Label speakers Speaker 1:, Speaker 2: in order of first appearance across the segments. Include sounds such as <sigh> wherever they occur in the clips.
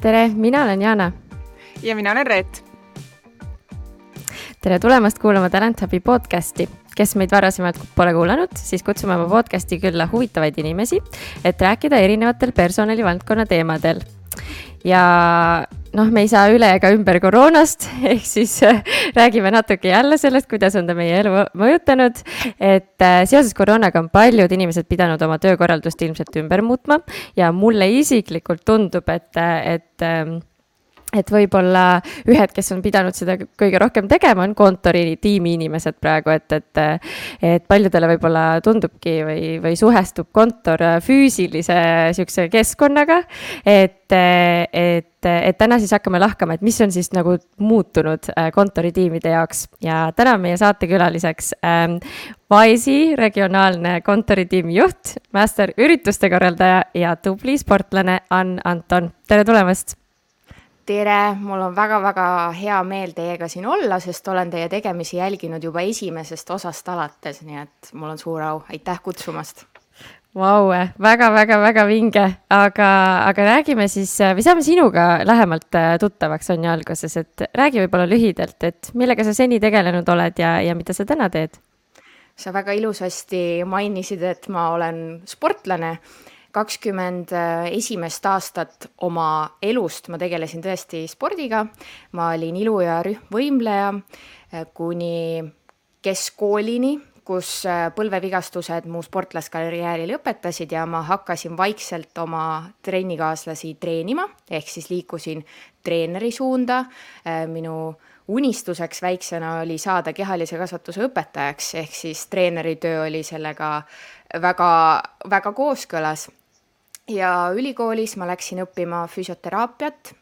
Speaker 1: tere, mina olen Jana.
Speaker 2: ja mina olen Reet.
Speaker 1: tere tulemast kuulama Talent Hubi podcasti. kes meid varasemalt pole kuulanud, siis kutsume oma podcasti külla huvitavaid inimesi, et rääkida erinevatel personalivaldkonna teemadel. ja noh, me ei saa üle ega ümber koroonast, <laughs> ehk siis äh, räägime natuke jälle sellest, kuidas on ta meie elu mõjutanud. et äh, seoses koroonaga on paljud inimesed pidanud oma töökorraldust ilmselt ümber muutma ja mulle isiklikult tundub, et, et ähm, et võib-olla ühed, kes on pidanud seda kõige rohkem tegema, on kontori tiimi inimesed praegu, et, et, et paljudele võib-olla tundubki või, või suhestub kontor füüsilise sihukese keskkonnaga. et, et, et täna siis hakkame lahkama, et mis on siis nagu muutunud äh, kontoritiimide jaoks. Ja täna meie saatekülaliseks ähm, Wise'i regionaalne kontoritiimi juht, master ürituste korraldaja ja tubli sportlane Ann Anton, tere tulemast
Speaker 3: tere, mul on väga-väga hea meel teiega siin olla, sest olen teie tegemisi jälginud juba esimesest osast alates, nii et mul on suur au, aitäh kutsumast.
Speaker 1: Vau, väga-väga-väga vinge, aga, aga räägime siis või saame sinuga lähemalt äh, tuttavaks, on ju alguses, et räägi võib-olla lühidalt, et millega sa seni tegelenud oled ja, ja mida sa täna teed?
Speaker 3: sa väga ilusasti mainisid, et ma olen sportlane kakskümmend esimest aastat oma elust ma tegelesin tõesti spordiga. ma olin ilu- ja rühmvõimleja eh, kuni keskkoolini, kus eh, põlvevigastused mu sportlaskarjääri lõpetasid ja ma hakkasin vaikselt oma trennikaaslasi treenima, ehk siis liikusin treeneri suunda. Minu unistuseks väiksena oli saada kehalise kasvatuse õpetajaks, ehk siis treeneri töö oli sellega väga, väga kooskõlas ja ülikoolis ma läksin õppima füsioteraapiat.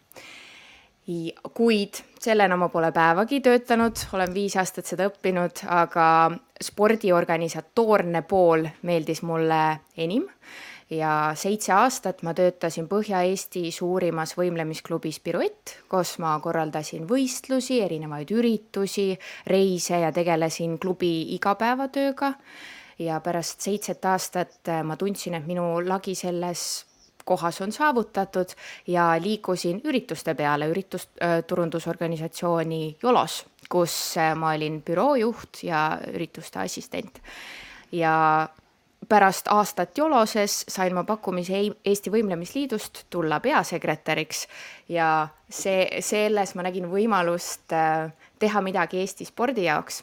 Speaker 3: kuid sellena ma pole päevagi töötanud, olen viis aastat seda õppinud, aga spordiorganisatoorne pool meeldis mulle enim. Ja seitse aastat ma töötasin Põhja-Eesti suurimas võimlemisklubis Piruett, kus ma korraldasin võistlusi, erinevaid üritusi, reise ja tegelesin klubi igapäevatööga ja pärast seitset aastat äh, ma tundsin, et minu lagi selles kohas on saavutatud ja liikusin ürituste peale, üritusturundusorganisatsiooni äh, Jolos, kus äh, ma olin büroojuht ja ürituste assistent. ja pärast aastat Joloses sain ma pakkumise Eesti Võimlemisliidust tulla peasekretäriks ja see, selles ma nägin võimalust teha midagi Eesti spordi jaoks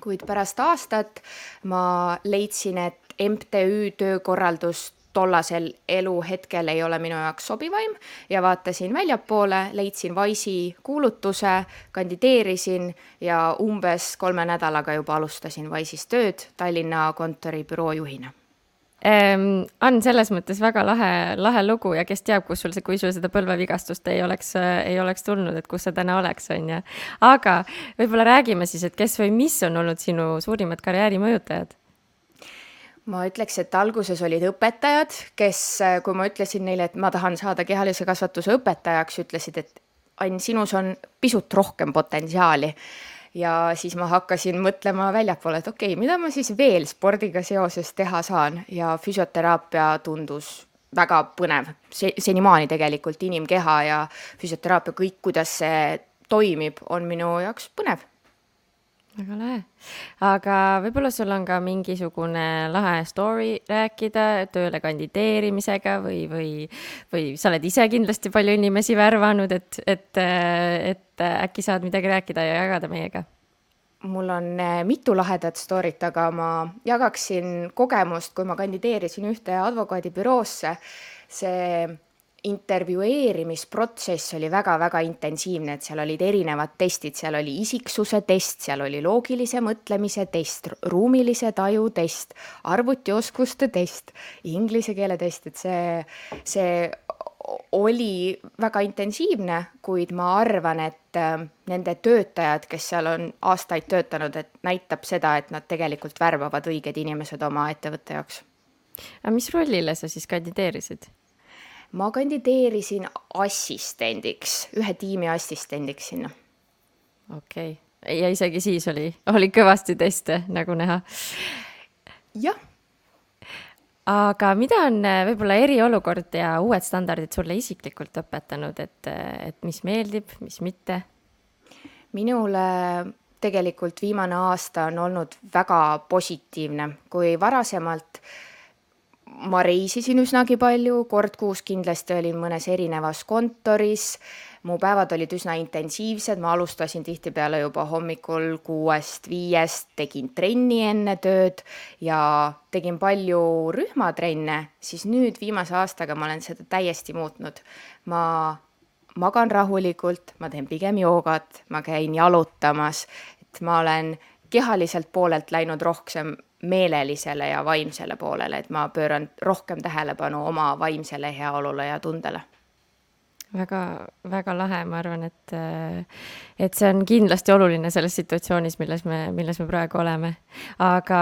Speaker 3: kuid pärast aastat ma leidsin, et MTÜ töökorraldus tollasel eluhetkel ei ole minu jaoks sobivaim ja vaatasin väljapoole, leidsin Wise'i kuulutuse, kandideerisin ja umbes kolme nädalaga juba alustasin Wise'is tööd Tallinna kontori büroojuhina
Speaker 1: ähm,. on selles mõttes väga lahe, lahe lugu ja kes teab, kus sul see, kui sul seda põlvevigastust ei oleks äh,, ei oleks tulnud, et kus sa täna oleks, on ju. aga võib-olla räägime siis, et kes või mis on olnud sinu suurimad karjääri mõjutajad
Speaker 3: ma ütleks, et alguses olid õpetajad, kes, äh, kui ma ütlesin neile, et ma tahan saada kehalise kasvatuse õpetajaks, ütlesid, et Ain, sinus on pisut rohkem potentsiaali ja siis ma hakkasin mõtlema väljapoole, et okei okay,, mida ma siis veel spordiga seoses teha saan. Ja füsioteraapia tundus väga põnev. Se, senimaani tegelikult inimkeha ja füsioteraapia, kõik, kuidas see toimib, on minu jaoks põnev
Speaker 1: väga lahe, aga võib-olla sul on ka mingisugune lahe story rääkida tööle kandideerimisega või, või, või sa oled ise kindlasti palju inimesi värvanud, et, et, et äkki saad midagi rääkida ja jagada meiega?
Speaker 3: mul on eh, mitu lahedat story't, aga ma jagaksin kogemust, kui ma kandideerisin ühte advokaadibüroosse. see intervjueerimisprotsess oli väga-väga intensiivne, et seal olid erinevad testid, seal oli isiksuse test, seal oli loogilise mõtlemise test, ruumilise taju test, arvutioskuste test, inglise keele test, et see, see oli väga intensiivne, kuid ma arvan, et äh, nende töötajad, kes seal on aastaid töötanud, et näitab seda, et nad tegelikult värbavad õiged inimesed oma ettevõtte jaoks.
Speaker 1: aga mis rollile sa siis kandideerisid?
Speaker 3: Ma kandideerisin assistendiks, ühe tiimi assistendiks sinna
Speaker 1: okei okay., ja isegi siis oli, oli kõvasti teste, nagu näha.
Speaker 3: jah.
Speaker 1: aga mida on äh, võib-olla eriolukord ja uued standardid sulle isiklikult õpetanud, et, et mis meeldib, mis mitte?
Speaker 3: minule tegelikult viimane aasta on olnud väga positiivne, kui varasemalt ma reisisin üsnagi palju, kord kuus kindlasti olin mõnes erinevas kontoris, mu päevad olid üsna intensiivsed, ma alustasin tihtipeale juba hommikul kuuest, viiest, tegin trenni enne tööd ja tegin palju rühmatrenne, siis nüüd viimase aastaga ma olen seda täiesti muutnud. ma magan rahulikult, ma teen pigem joogat, ma käin jalutamas, et ma olen kehaliselt poolelt läinud rohkem meelelisele ja vaimsele poolele, et ma pööran rohkem tähelepanu oma vaimsele heaolule ja tundele
Speaker 1: väga, väga lahe, ma arvan, et, et see on kindlasti oluline selles situatsioonis, milles me, milles me praegu oleme. aga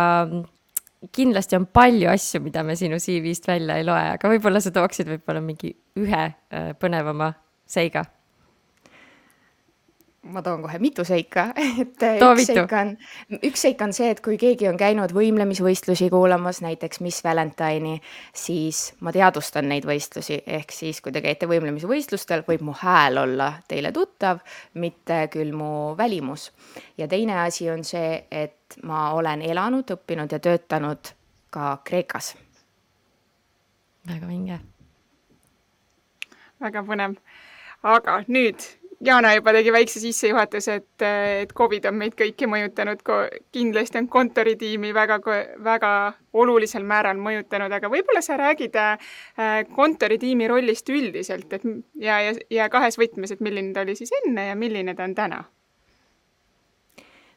Speaker 1: kindlasti on palju asju, mida me sinu CV-st välja ei loe, aga võib-olla sa tooksid võib-olla mingi ühe äh, põnevama seiga
Speaker 3: ma toon kohe mitu seika, <laughs> et
Speaker 1: Too
Speaker 3: üks
Speaker 1: mitu.
Speaker 3: seik on, üks seik on see, et kui keegi on käinud võimlemisvõistlusi kuulamas, näiteks Miss Valentine'i, siis ma teadvustan neid võistlusi, ehk siis kui te käite võimlemisvõistlustel, võib mu hääl olla teile tuttav, mitte küll mu välimus. ja teine asi on see, et ma olen elanud, õppinud ja töötanud ka Kreekas.
Speaker 1: väga vinge.
Speaker 2: väga põnev. aga nüüd Jana juba tegi väikse sissejuhatuse, et, et Covid on meid kõiki mõjutanud, kindlasti on kontoritiimi väga, väga olulisel määral mõjutanud, aga võib-olla sa räägid äh, kontoritiimi rollist üldiselt, et ja, ja, ja kahes võtmes, et milline ta oli siis enne ja milline ta on täna?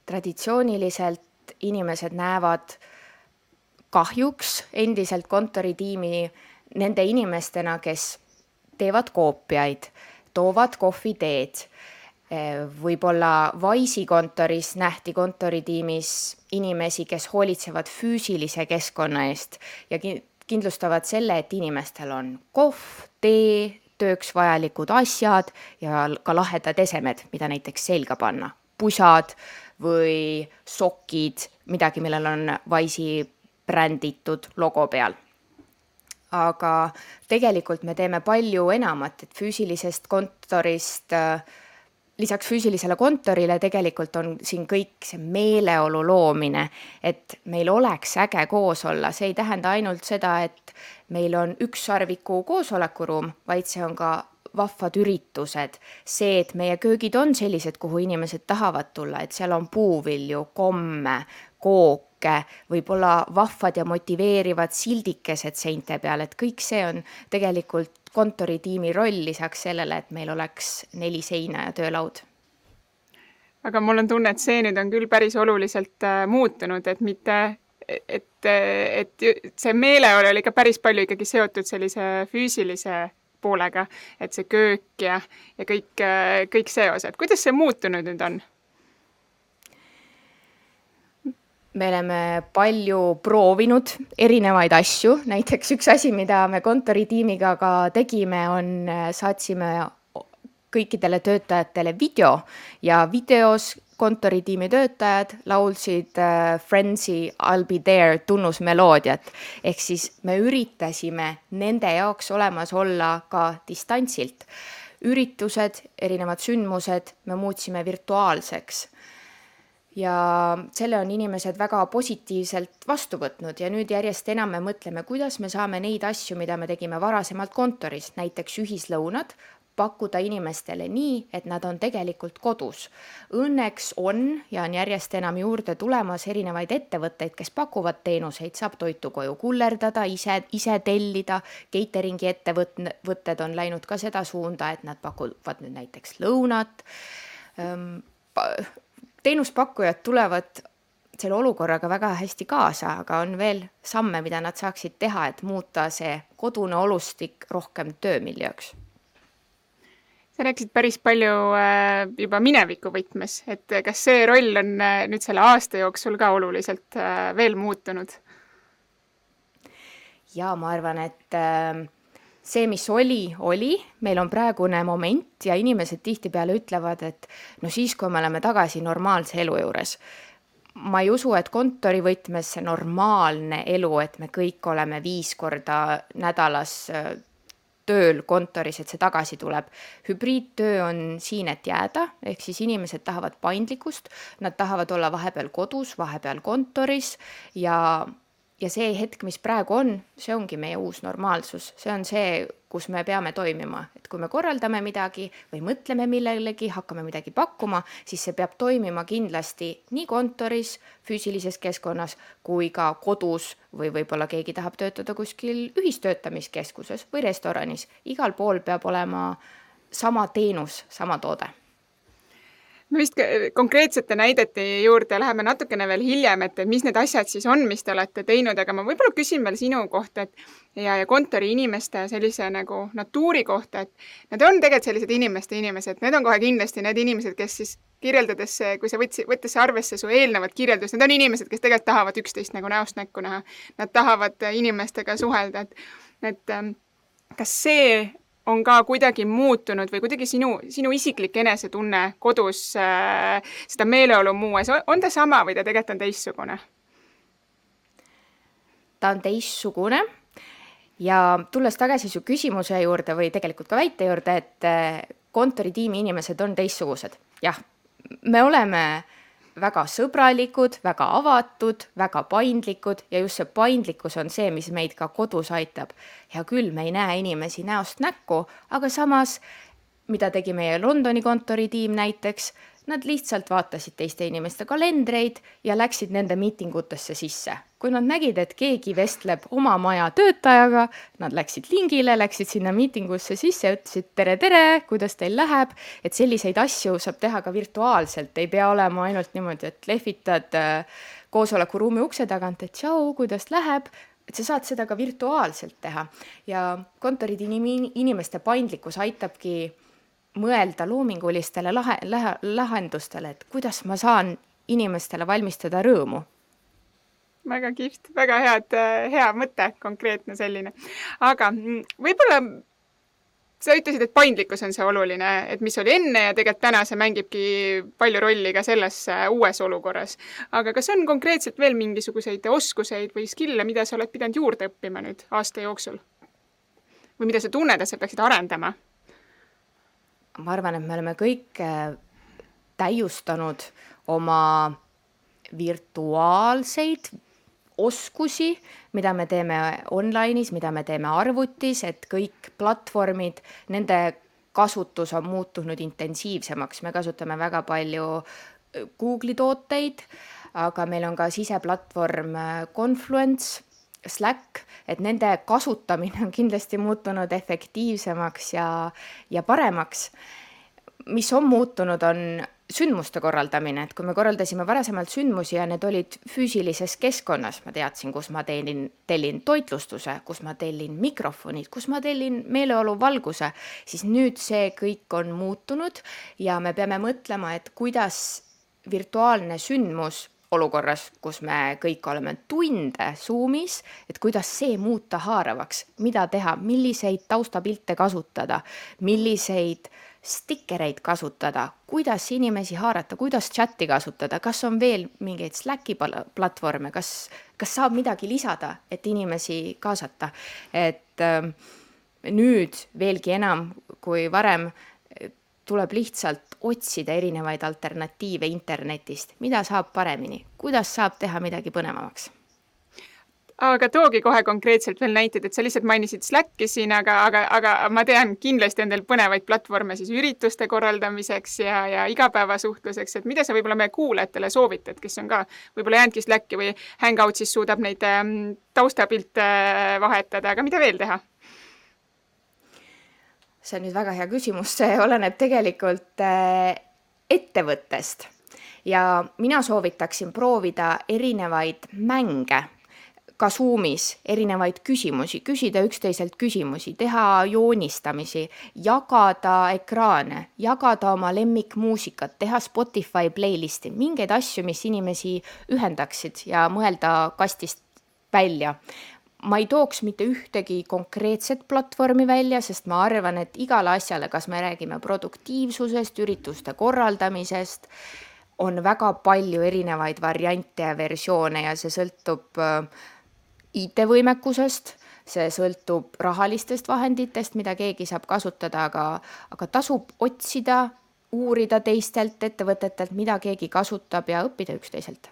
Speaker 3: traditsiooniliselt inimesed näevad kahjuks endiselt kontoritiimi nende inimestena, kes teevad koopiaid toovad kohviteed. võib-olla Wise'i kontoris nähti kontoritiimis inimesi, kes hoolitsevad füüsilise keskkonna eest ja kindlustavad selle, et inimestel on kohv, tee, tööks vajalikud asjad ja ka lahedad esemed, mida näiteks selga panna, pusad või sokid, midagi, millel on Wise'i bränditud logo peal aga tegelikult me teeme palju enamat, et füüsilisest kontorist äh, lisaks füüsilisele kontorile tegelikult on siin kõik see meeleolu loomine, et meil oleks äge koos olla, see ei tähenda ainult seda, et meil on ükssarviku koosolekuruum, vaid see on ka vahvad üritused, see, et meie köögid on sellised, kuhu inimesed tahavad tulla, et seal on puuvilju, komme, kooke, võib-olla vahvad ja motiveerivad sildikesed seinte peal, et kõik see on tegelikult kontoritiimi roll lisaks sellele, et meil oleks neli seina ja töölaud
Speaker 2: aga mul on tunne, et see nüüd on küll päris oluliselt äh, muutunud, et mitte, et, et see meeleolu oli ikka päris palju ikkagi seotud sellise füüsilise poolega, et see köök ja, ja kõik, äh, kõik see osa, et kuidas see muutunud nüüd on?
Speaker 3: Me oleme palju proovinud erinevaid asju, näiteks üks asi, mida me kontoritiimiga ka tegime, on, saatsime kõikidele töötajatele video ja videos kontoritiimi töötajad laulsid äh, Friendsi I'll be there tunnusmeloodiat. ehk siis me üritasime nende jaoks olemas olla ka distantsilt. üritused, erinevad sündmused me muutsime virtuaalseks ja selle on inimesed väga positiivselt vastu võtnud ja nüüd järjest enam me mõtleme, kuidas me saame neid asju, mida me tegime varasemalt kontoris, näiteks ühislõunad, pakkuda inimestele nii, et nad on tegelikult kodus. Õnneks on ja on järjest enam juurde tulemas erinevaid ettevõtteid, kes pakuvad teenuseid, saab toitu koju kullerdada, ise, ise tellida, catering'i ettevõtted on läinud ka seda suunda, et nad pakuvad nüüd näiteks lõunat teenuspakkujad tulevad selle olukorraga väga hästi kaasa, aga on veel samme, mida nad saaksid teha, et muuta see kodune olustik rohkem töömiljööks.
Speaker 2: sa rääkisid päris palju äh, juba mineviku võtmes, et kas see roll on äh, nüüd selle aasta jooksul ka oluliselt äh, veel muutunud?
Speaker 3: ja ma arvan, et see, mis oli, oli, meil on praegune moment ja inimesed tihtipeale ütlevad, et no siis, kui me oleme tagasi normaalse elu juures. ma ei usu, et kontori võtmes see normaalne elu, et me kõik oleme viis korda nädalas äh, tööl kontoris, et see tagasi tuleb. hübriidtöö on siin, et jääda, ehk siis inimesed tahavad paindlikkust, nad tahavad olla vahepeal kodus, vahepeal kontoris ja ja see hetk, mis praegu on, see ongi meie uus normaalsus, see on see, kus me peame toimima, et kui me korraldame midagi või mõtleme millelegi, hakkame midagi pakkuma, siis see peab toimima kindlasti nii kontoris, füüsilises keskkonnas kui ka kodus või võib-olla keegi tahab töötada kuskil ühistöötamiskeskuses või restoranis, igal pool peab olema sama teenus, sama toode
Speaker 2: me vist konkreetsete näidete juurde läheme natukene veel hiljem, et, et mis need asjad siis on, mis te olete teinud, aga ma võib-olla küsin veel sinu kohta, et ja, ja kontoriinimeste sellise nagu natuuri kohta, et nad on tegelikult sellised inimeste inimesed, need on kohe kindlasti need inimesed, kes siis kirjeldades, kui sa võtsid, võttes arvesse su eelnevat kirjeldust, need on inimesed, kes tegelikult tahavad üksteist nagu näost näkku näha. Nad tahavad inimestega suhelda, et, et ähm, kas see on ka kuidagi muutunud või kuidagi sinu, sinu isiklik enesetunne kodus äh, seda meeleolu muutes, on ta sama või ta tegelikult on teistsugune?
Speaker 3: ta on teistsugune ja tulles tagasi su küsimuse juurde või tegelikult ka väite juurde, et äh, kontoritiimi inimesed on teistsugused, jah, me oleme äh, väga sõbralikud, väga avatud, väga paindlikud ja just see paindlikkus on see, mis meid ka kodus aitab. hea küll, me ei näe inimesi näost näkku, aga samas, mida tegi meie Londoni kontoritiim näiteks, Nad lihtsalt vaatasid teiste inimeste kalendreid ja läksid nende miitingutesse sisse. kui nad nägid, et keegi vestleb oma maja töötajaga, nad läksid lingile, läksid sinna miitingusse sisse, ütlesid tere, tere, kuidas teil läheb, et selliseid asju saab teha ka virtuaalselt, ei pea olema ainult niimoodi, et lehvitad äh, koosolekuruumi ukse tagant, et tšau, kuidas läheb, et sa saad seda ka virtuaalselt teha. Ja kontorid inim-, inimeste paindlikkus aitabki mõelda loomingulistele lahe, lahe, lahendustele, et kuidas ma saan inimestele valmistada rõõmu.
Speaker 2: väga kihvt, väga head, hea mõte, konkreetne selline. aga mm, võib-olla sa ütlesid, et paindlikkus on see oluline, et mis oli enne ja tegelikult täna see mängibki palju rolli ka selles uues olukorras. aga kas on konkreetselt veel mingisuguseid oskuseid või skill'e, mida sa oled pidanud juurde õppima nüüd aasta jooksul? või mida sa tunned, et sa peaksid arendama?
Speaker 3: Ma arvan, et me oleme kõik äh, täiustanud oma virtuaalseid oskusi, mida me teeme online'is, mida me teeme arvutis, et kõik platvormid, nende kasutus on muutunud intensiivsemaks, me kasutame väga palju äh, Google'i tooteid, aga meil on ka siseplatvorm äh, Confluence, Slack, et nende kasutamine on kindlasti muutunud efektiivsemaks ja, ja paremaks. mis on muutunud, on sündmuste korraldamine, et kui me korraldasime varasemalt sündmusi ja need olid füüsilises keskkonnas, ma teadsin, kus ma teenin, tellin toitlustuse, kus ma tellin mikrofonid, kus ma tellin meeleolu valguse, siis nüüd see kõik on muutunud ja me peame mõtlema, et kuidas virtuaalne sündmus olukorras, kus me kõik oleme tunde Zoomis, et kuidas see muuta haaravaks, mida teha, milliseid taustapilte kasutada, milliseid stikereid kasutada, kuidas inimesi haarata, kuidas chati kasutada, kas on veel mingeid Slacki platvorme, kas, kas saab midagi lisada, et inimesi kaasata, et äh, nüüd veelgi enam kui varem tuleb lihtsalt otsida erinevaid alternatiive internetist, mida saab paremini, kuidas saab teha midagi põnevamaks?
Speaker 2: Aga toogi kohe konkreetselt veel näiteid, et sa lihtsalt mainisid Slacki siin, aga, aga, aga ma tean, kindlasti on teil põnevaid platvorme siis ürituste korraldamiseks ja, ja igapäevasuhtluseks, et mida sa võib-olla meie kuulajatele soovitad, kes on ka võib-olla jäänudki Slacki või Hangoutsis suudab neid ähm, taustapilte vahetada, aga mida veel teha?
Speaker 3: See on nüüd väga hea küsimus, see oleneb tegelikult äh, ettevõttest. Ja mina soovitaksin proovida erinevaid mänge ka Zoomis erinevaid küsimusi, küsida üksteiselt küsimusi, teha joonistamisi, jagada ekraane, jagada oma lemmikmuusikat, teha Spotify playlist'i, mingeid asju, mis inimesi ühendaksid ja mõelda kastist välja ma ei tooks mitte ühtegi konkreetset platvormi välja, sest ma arvan, et igale asjale, kas me räägime produktiivsusest, ürituste korraldamisest, on väga palju erinevaid variante ja versioone ja see sõltub äh, IT-võimekusest, see sõltub rahalistest vahenditest, mida keegi saab kasutada, aga, aga tasub otsida, uurida teistelt ettevõtetelt, mida keegi kasutab ja õppida üksteiselt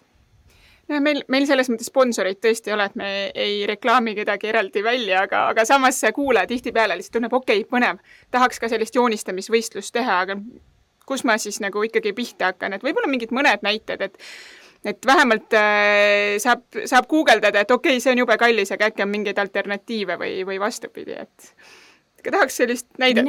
Speaker 2: no meil, meil selles mõttes sponsoreid tõesti ei ole, et me ei reklaami kedagi eraldi välja, aga, aga samas kuulaja tihtipeale lihtsalt tunneb, okei okay,, põnev, tahaks ka sellist joonistamisvõistlust teha, aga kus ma siis nagu ikkagi pihta hakkan, et võib-olla mingid mõned näited, et et vähemalt äh, saab, saab guugeldada, et okei okay,, see on jube kallis, aga äkki on mingeid alternatiive või, või vastupidi, et tahaks sellist näidet.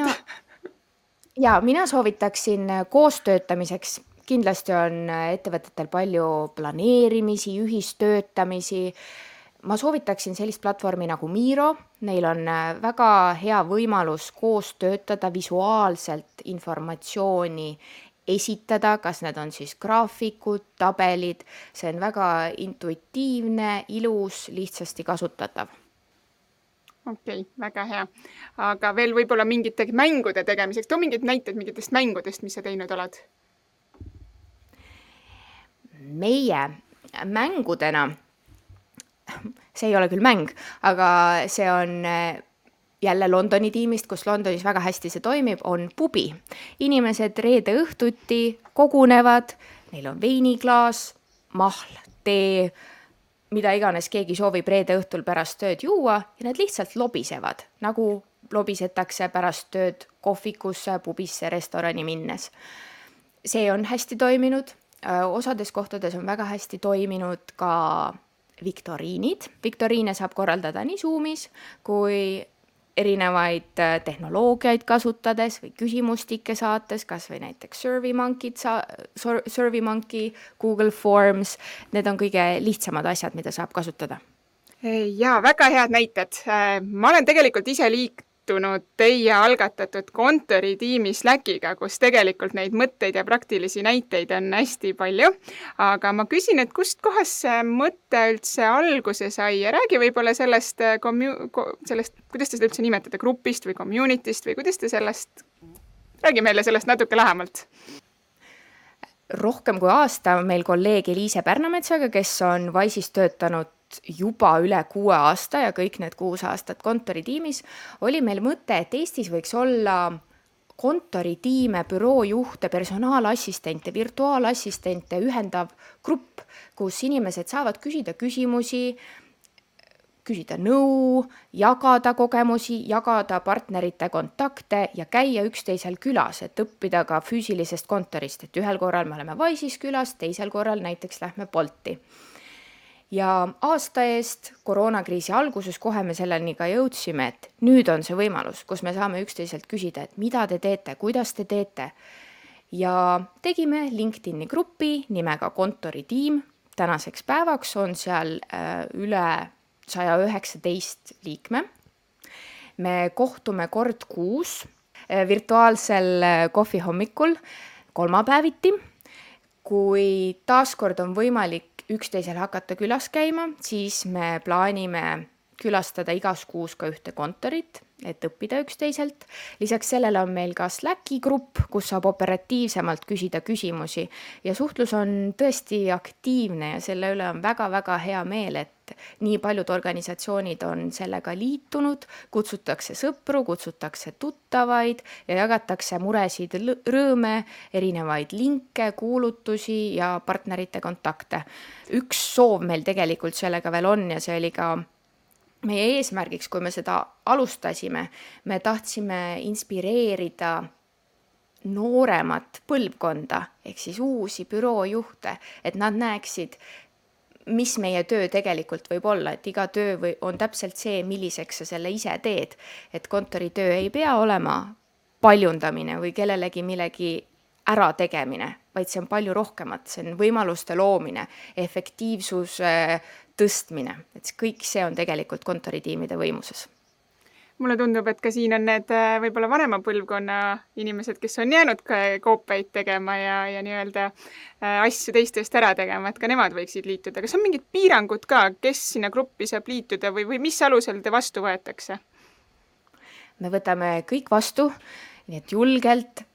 Speaker 3: ja mina soovitaksin koostöötamiseks kindlasti on äh, ettevõtetel palju planeerimisi, ühistöötamisi. ma soovitaksin sellist platvormi nagu Miro, neil on äh, väga hea võimalus koos töötada, visuaalselt informatsiooni esitada, kas need on siis graafikud, tabelid, see on väga intuitiivne, ilus, lihtsasti kasutatav.
Speaker 2: Okei okay,, väga hea. aga veel võib-olla mingite mängude tegemiseks, too mingeid näiteid mingitest mängudest, mis sa teinud oled
Speaker 3: meie mängudena, see ei ole küll mäng, aga see on eh, jälle Londoni tiimist, kus Londonis väga hästi see toimib, on pubi. inimesed reede õhtuti kogunevad, neil on veiniklaas, mahl, tee, mida iganes keegi soovib reede õhtul pärast tööd juua ja nad lihtsalt lobisevad, nagu lobisetakse pärast tööd kohvikusse, pubisse, restorani minnes. see on hästi toiminud osades kohtades on väga hästi toiminud ka viktoriinid, viktoriine saab korraldada nii Zoomis kui erinevaid äh, tehnoloogiaid kasutades või küsimustikke saates, kas või näiteks SurveyMonkey'd sa-, SurveyMonkey, Google Forms, need on kõige lihtsamad asjad, mida saab kasutada.
Speaker 2: jaa, väga head näited. Äh, ma olen tegelikult ise liik-, liitunud teie algatatud kontoritiimi Slackiga, kus tegelikult neid mõtteid ja praktilisi näiteid on hästi palju. aga ma küsin, et kustkohast see mõte üldse alguse sai ja räägi võib-olla sellest kommu-, sellest, kuidas te seda üldse nimetate, grupist või community'st või kuidas te sellest, räägi meile sellest natuke lähemalt
Speaker 3: rohkem kui aasta meil kolleeg Eliise Pärnametsaga, kes on Wise'is töötanud juba üle kuue aasta ja kõik need kuus aastat kontoritiimis, oli meil mõte, et Eestis võiks olla kontoritiime, büroojuhte, personaalassistente, virtuaalassistente ühendav grupp, kus inimesed saavad küsida küsimusi, küsida nõu, jagada kogemusi, jagada partnerite kontakte ja käia üksteisel külas, et õppida ka füüsilisest kontorist, et ühel korral me oleme Wise'is külas, teisel korral näiteks lähme Bolti ja aasta eest koroonakriisi alguses kohe me selleni ka jõudsime, et nüüd on see võimalus, kus me saame üksteiselt küsida, et mida te teete, kuidas te teete. ja tegime LinkedIni grupi nimega Kontoritiim. tänaseks päevaks on seal äh, üle saja üheksateist liikme. me kohtume kord kuus äh, virtuaalsel äh, kohvihommikul kolmapäeviti, kui taaskord on võimalik üksteisel hakata külas käima, siis me plaanime külastada igas kuus ka ühte kontorit, et õppida üksteiselt. lisaks sellele on meil ka Slacki grupp, kus saab operatiivsemalt küsida küsimusi ja suhtlus on tõesti aktiivne ja selle üle on väga-väga hea meel, et nii paljud organisatsioonid on sellega liitunud, kutsutakse sõpru, kutsutakse tuttavaid ja jagatakse muresid, rõõme, erinevaid linke, kuulutusi ja partnerite kontakte. üks soov meil tegelikult sellega veel on ja see oli ka meie eesmärgiks, kui me seda alustasime, me tahtsime inspireerida nooremat põlvkonda ehk siis uusi büroojuhte, et nad näeksid, mis meie töö tegelikult võib olla, et iga töö või on täpselt see, milliseks sa selle ise teed. et kontoritöö ei pea olema paljundamine või kellelegi millegi ärategemine, vaid see on palju rohkemat, see on võimaluste loomine, efektiivsuse tõstmine, et kõik see on tegelikult kontoritiimide võimuses
Speaker 2: mulle tundub, et ka siin on need äh, võib-olla vanema põlvkonna inimesed, kes on jäänud ka koopeid tegema ja, ja nii-öelda äh, asju teiste eest ära tegema, et ka nemad võiksid liituda. kas on mingid piirangud ka, kes sinna gruppi saab liituda või, või mis alusel te vastu võetakse?
Speaker 3: me võtame kõik vastu, nii et julgelt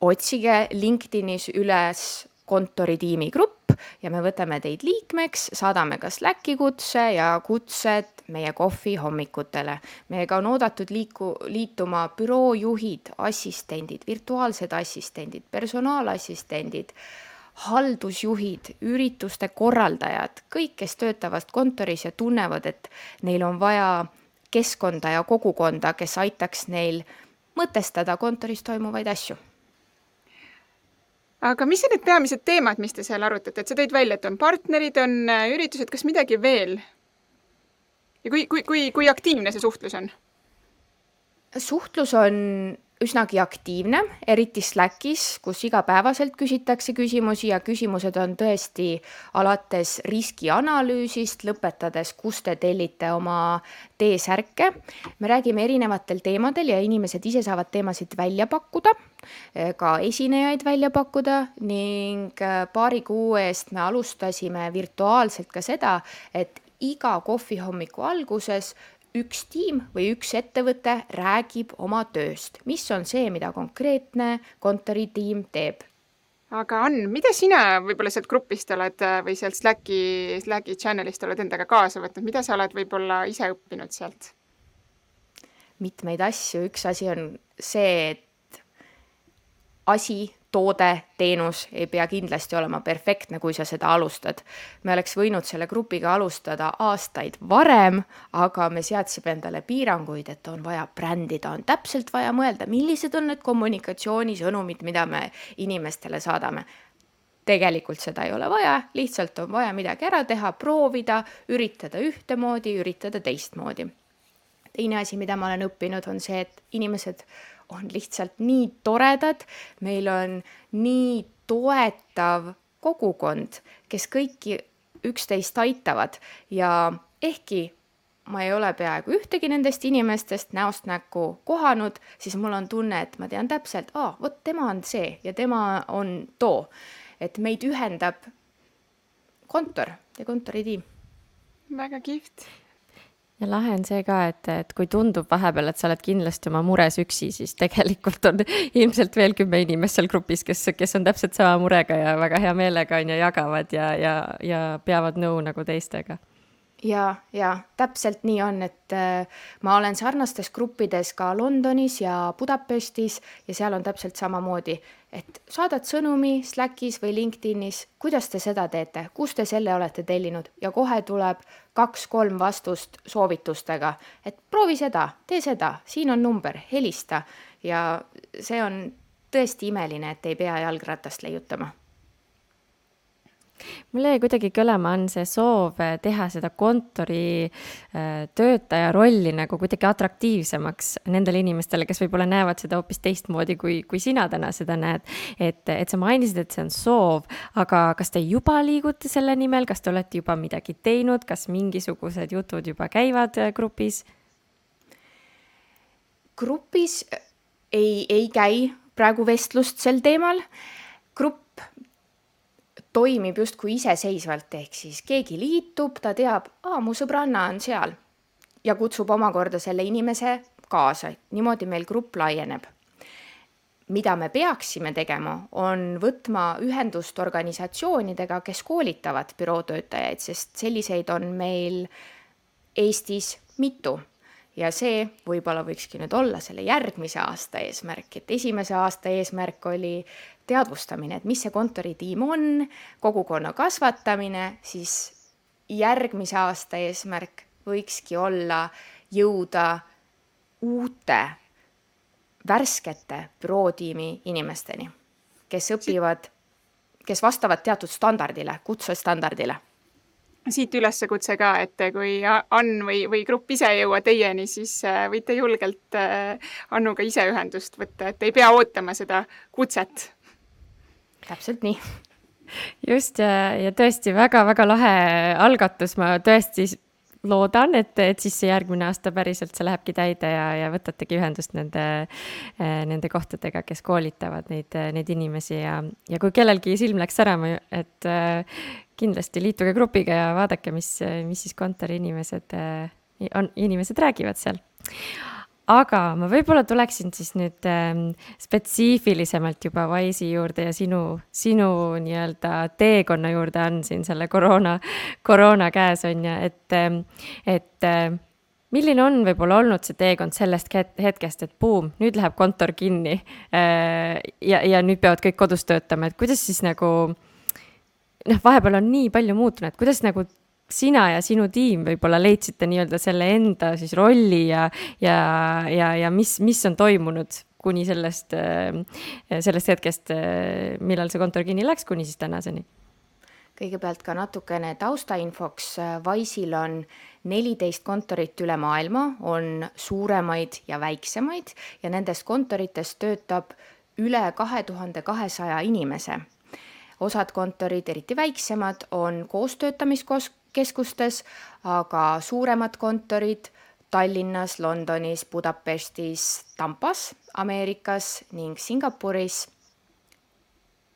Speaker 3: otsige LinkedInis üles kontoritiimi grupp ja me võtame teid liikmeks, saadame ka Slacki kutse ja kutsed meie kohvihommikutele. meiega on oodatud liiku, liituma büroojuhid, assistendid, virtuaalsed assistendid, personaalassistendid, haldusjuhid, ürituste korraldajad, kõik, kes töötavad kontoris ja tunnevad, et neil on vaja keskkonda ja kogukonda, kes aitaks neil mõtestada kontoris toimuvaid asju
Speaker 2: aga mis on need peamised teemad, mis te seal arutate, et sa tõid välja, et on partnerid, on äh, üritused, kas midagi veel? ja kui, kui, kui, kui aktiivne see suhtlus on?
Speaker 3: suhtlus on üsnagi aktiivne, eriti Slackis, kus igapäevaselt küsitakse küsimusi ja küsimused on tõesti alates riskianalüüsist, lõpetades, kust te tellite oma T-särke. me räägime erinevatel teemadel ja inimesed ise saavad teemasid välja pakkuda, ka esinejaid välja pakkuda ning äh, paari kuu eest me alustasime virtuaalselt ka seda, et iga kohvihommiku alguses üks tiim või üks ettevõte räägib oma tööst, mis on see, mida konkreetne kontoritiim teeb?
Speaker 2: Aga Ann, mida sina võib-olla sealt grupist oled äh, või sealt Slacki, Slacki channel'ist oled endaga kaasa võtnud, mida sa oled võib-olla ise õppinud sealt?
Speaker 3: mitmeid asju, üks asi on see, et asi toode, teenus ei pea kindlasti olema perfektne, kui sa seda alustad. me oleks võinud selle grupiga alustada aastaid varem, aga me seadsime endale piiranguid, et on vaja brändida, on täpselt vaja mõelda, millised on need kommunikatsioonisõnumid, mida me inimestele saadame tegelikult seda ei ole vaja, lihtsalt on vaja midagi ära teha, proovida, üritada ühtemoodi, üritada teistmoodi. teine asi, mida ma olen õppinud, on see, et inimesed on lihtsalt nii toredad, meil on nii toetav kogukond, kes kõiki üksteist aitavad ja ehkki ma ei ole peaaegu ühtegi nendest inimestest näost näkku kohanud, siis mul on tunne, et ma tean täpselt, aa, vot tema on see ja tema on too. et meid ühendab kontor ja kontoritiim.
Speaker 2: väga kihvt
Speaker 1: ja lahe on see ka, et, et kui tundub vahepeal, et sa oled kindlasti oma mures üksi, siis tegelikult on <laughs> ilmselt veel kümme inimest seal grupis, kes, kes on täpselt sama murega ja väga hea meelega on ju jagavad ja, ja, ja peavad nõu nagu teistega
Speaker 3: ja, ja täpselt nii on, et äh, ma olen sarnastes gruppides ka Londonis ja Budapestis ja seal on täpselt samamoodi, et saadad sõnumi Slackis või LinkedInis, kuidas te seda teete, kust te selle olete tellinud ja kohe tuleb kaks-kolm vastust soovitustega, et proovi seda, tee seda, siin on number, helista. Ja see on tõesti imeline, et ei pea jalgratast leiutama
Speaker 1: mul jäi kuidagi kõlama, on see soov eh, teha seda kontori eh, rolli nagu kuidagi atraktiivsemaks nendele inimestele, kes võib-olla näevad seda hoopis teistmoodi, kui, kui sina täna seda näed. et, et sa mainisid, et see on soov, aga kas te juba liigute selle nimel, kas te olete juba midagi teinud, kas mingisugused jutud juba käivad eh, grupis?
Speaker 3: grupis ei, ei käi praegu vestlust sel teemal. grupp toimib justkui iseseisvalt, ehk siis keegi liitub, ta teab, aa, mu sõbranna on seal. Ja kutsub omakorda selle inimese kaasa, niimoodi meil grupp laieneb. mida me peaksime tegema, on võtma ühendust organisatsioonidega, kes koolitavad bürootöötajaid, sest selliseid on meil Eestis mitu. Ja see võib-olla võikski nüüd olla selle järgmise aasta eesmärk, et esimese aasta eesmärk oli teadvustamine, et mis see kontoritiim on, kogukonna kasvatamine, siis järgmise aasta eesmärk võikski olla jõuda uute värskete bürootiimi inimesteni, kes õpivad, kes vastavad teatud standardile, kutsestandardile.
Speaker 2: Siit üleskutse ka, et kui Ann või, või grupp ise ei jõua teieni, siis äh, võite julgelt äh, Annuga ise ühendust võtta, et ei pea ootama seda kutset
Speaker 3: täpselt nii.
Speaker 1: Just ja, ja tõesti väga-väga lahe algatus, ma tõesti loodan, et, et siis see järgmine aasta päriselt see lähebki täide ja, ja võtategi ühendust nende, nende kohtadega, kes koolitavad neid, neid inimesi. Ja, ja kui kellelgi silm läks särama, et kindlasti liituge grupiga ja vaadake, mis, mis siis kontori inimesed on, inimesed räägivad seal aga ma võib-olla tuleksin siis nüüd ähm, spetsiifilisemalt juba Wise'i juurde ja sinu, sinu nii-öelda teekonna juurde on siin selle koroona, koroona käes on ju, et, ähm, et äh, milline on võib-olla olnud see teekond sellest hetkest, et buum, nüüd läheb kontor kinni äh, ja, ja nüüd peavad kõik kodus töötama, et kuidas siis nagu noh, vahepeal on nii palju muutunud, kuidas nagu sina ja sinu tiim võib-olla leidsite nii-öelda selle enda siis rolli ja, ja, ja, ja mis, mis on toimunud kuni sellest, äh, sellest hetkest, äh, millal see kontor kinni läks, kuni siis tänaseni?
Speaker 3: kõigepealt ka natukene taustainfoks, Wise'il on neliteist kontorit üle maailma, on suuremaid ja väiksemaid ja nendest kontoritest töötab üle kahe tuhande kahesaja inimese osad kontorid, eriti väiksemad, on koostöötamiskos-, keskustes, aga suuremad kontorid Tallinnas, Londonis, Budapestis, Tampas Ameerikas ning Singapuris.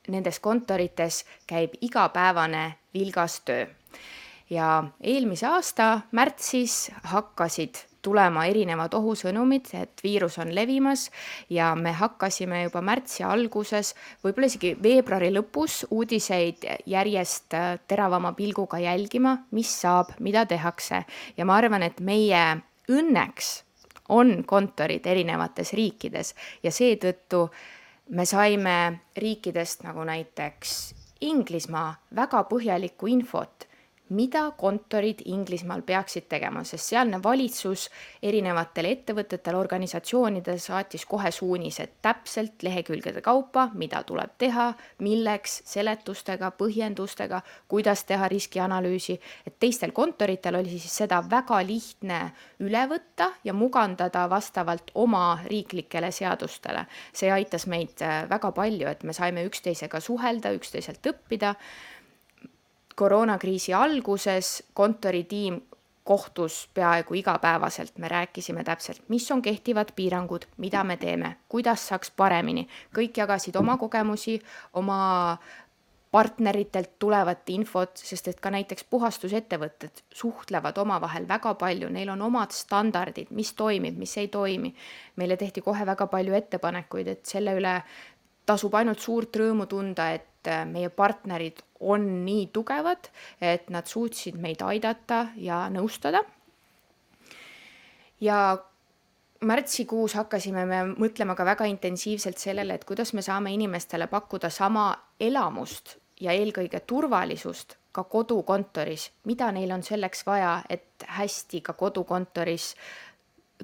Speaker 3: Nendes kontorites käib igapäevane vilgas töö ja eelmise aasta märtsis hakkasid tulema erinevad ohusõnumid, et viirus on levimas ja me hakkasime juba märtsi alguses, võib-olla isegi veebruari lõpus uudiseid järjest äh, teravama pilguga jälgima, mis saab, mida tehakse. Ja ma arvan, et meie õnneks on kontorid erinevates riikides ja seetõttu me saime riikidest nagu näiteks Inglismaa väga põhjalikku infot mida kontorid Inglismaal peaksid tegema, sest sealne valitsus erinevatele ettevõtetele, organisatsioonidele saatis kohe suunised täpselt lehekülgede kaupa, mida tuleb teha, milleks, seletustega, põhjendustega, kuidas teha riskianalüüsi, et teistel kontoritel oli siis seda väga lihtne üle võtta ja mugandada vastavalt oma riiklikele seadustele. see aitas meid äh, väga palju, et me saime üksteisega suhelda, üksteiselt õppida koroonakriisi alguses kontoritiim kohtus peaaegu igapäevaselt, me rääkisime täpselt, mis on kehtivad piirangud, mida me teeme, kuidas saaks paremini, kõik jagasid oma kogemusi, oma partneritelt tulevat infot, sest et ka näiteks puhastusettevõtted suhtlevad omavahel väga palju, neil on omad standardid, mis toimib, mis ei toimi. meile tehti kohe väga palju ettepanekuid, et selle üle tasub ainult suurt rõõmu tunda, et meie partnerid on nii tugevad, et nad suutsid meid aidata ja nõustada. ja märtsikuus hakkasime me mõtlema ka väga intensiivselt sellele, et kuidas me saame inimestele pakkuda sama elamust ja eelkõige turvalisust ka kodukontoris, mida neil on selleks vaja, et hästi ka kodukontoris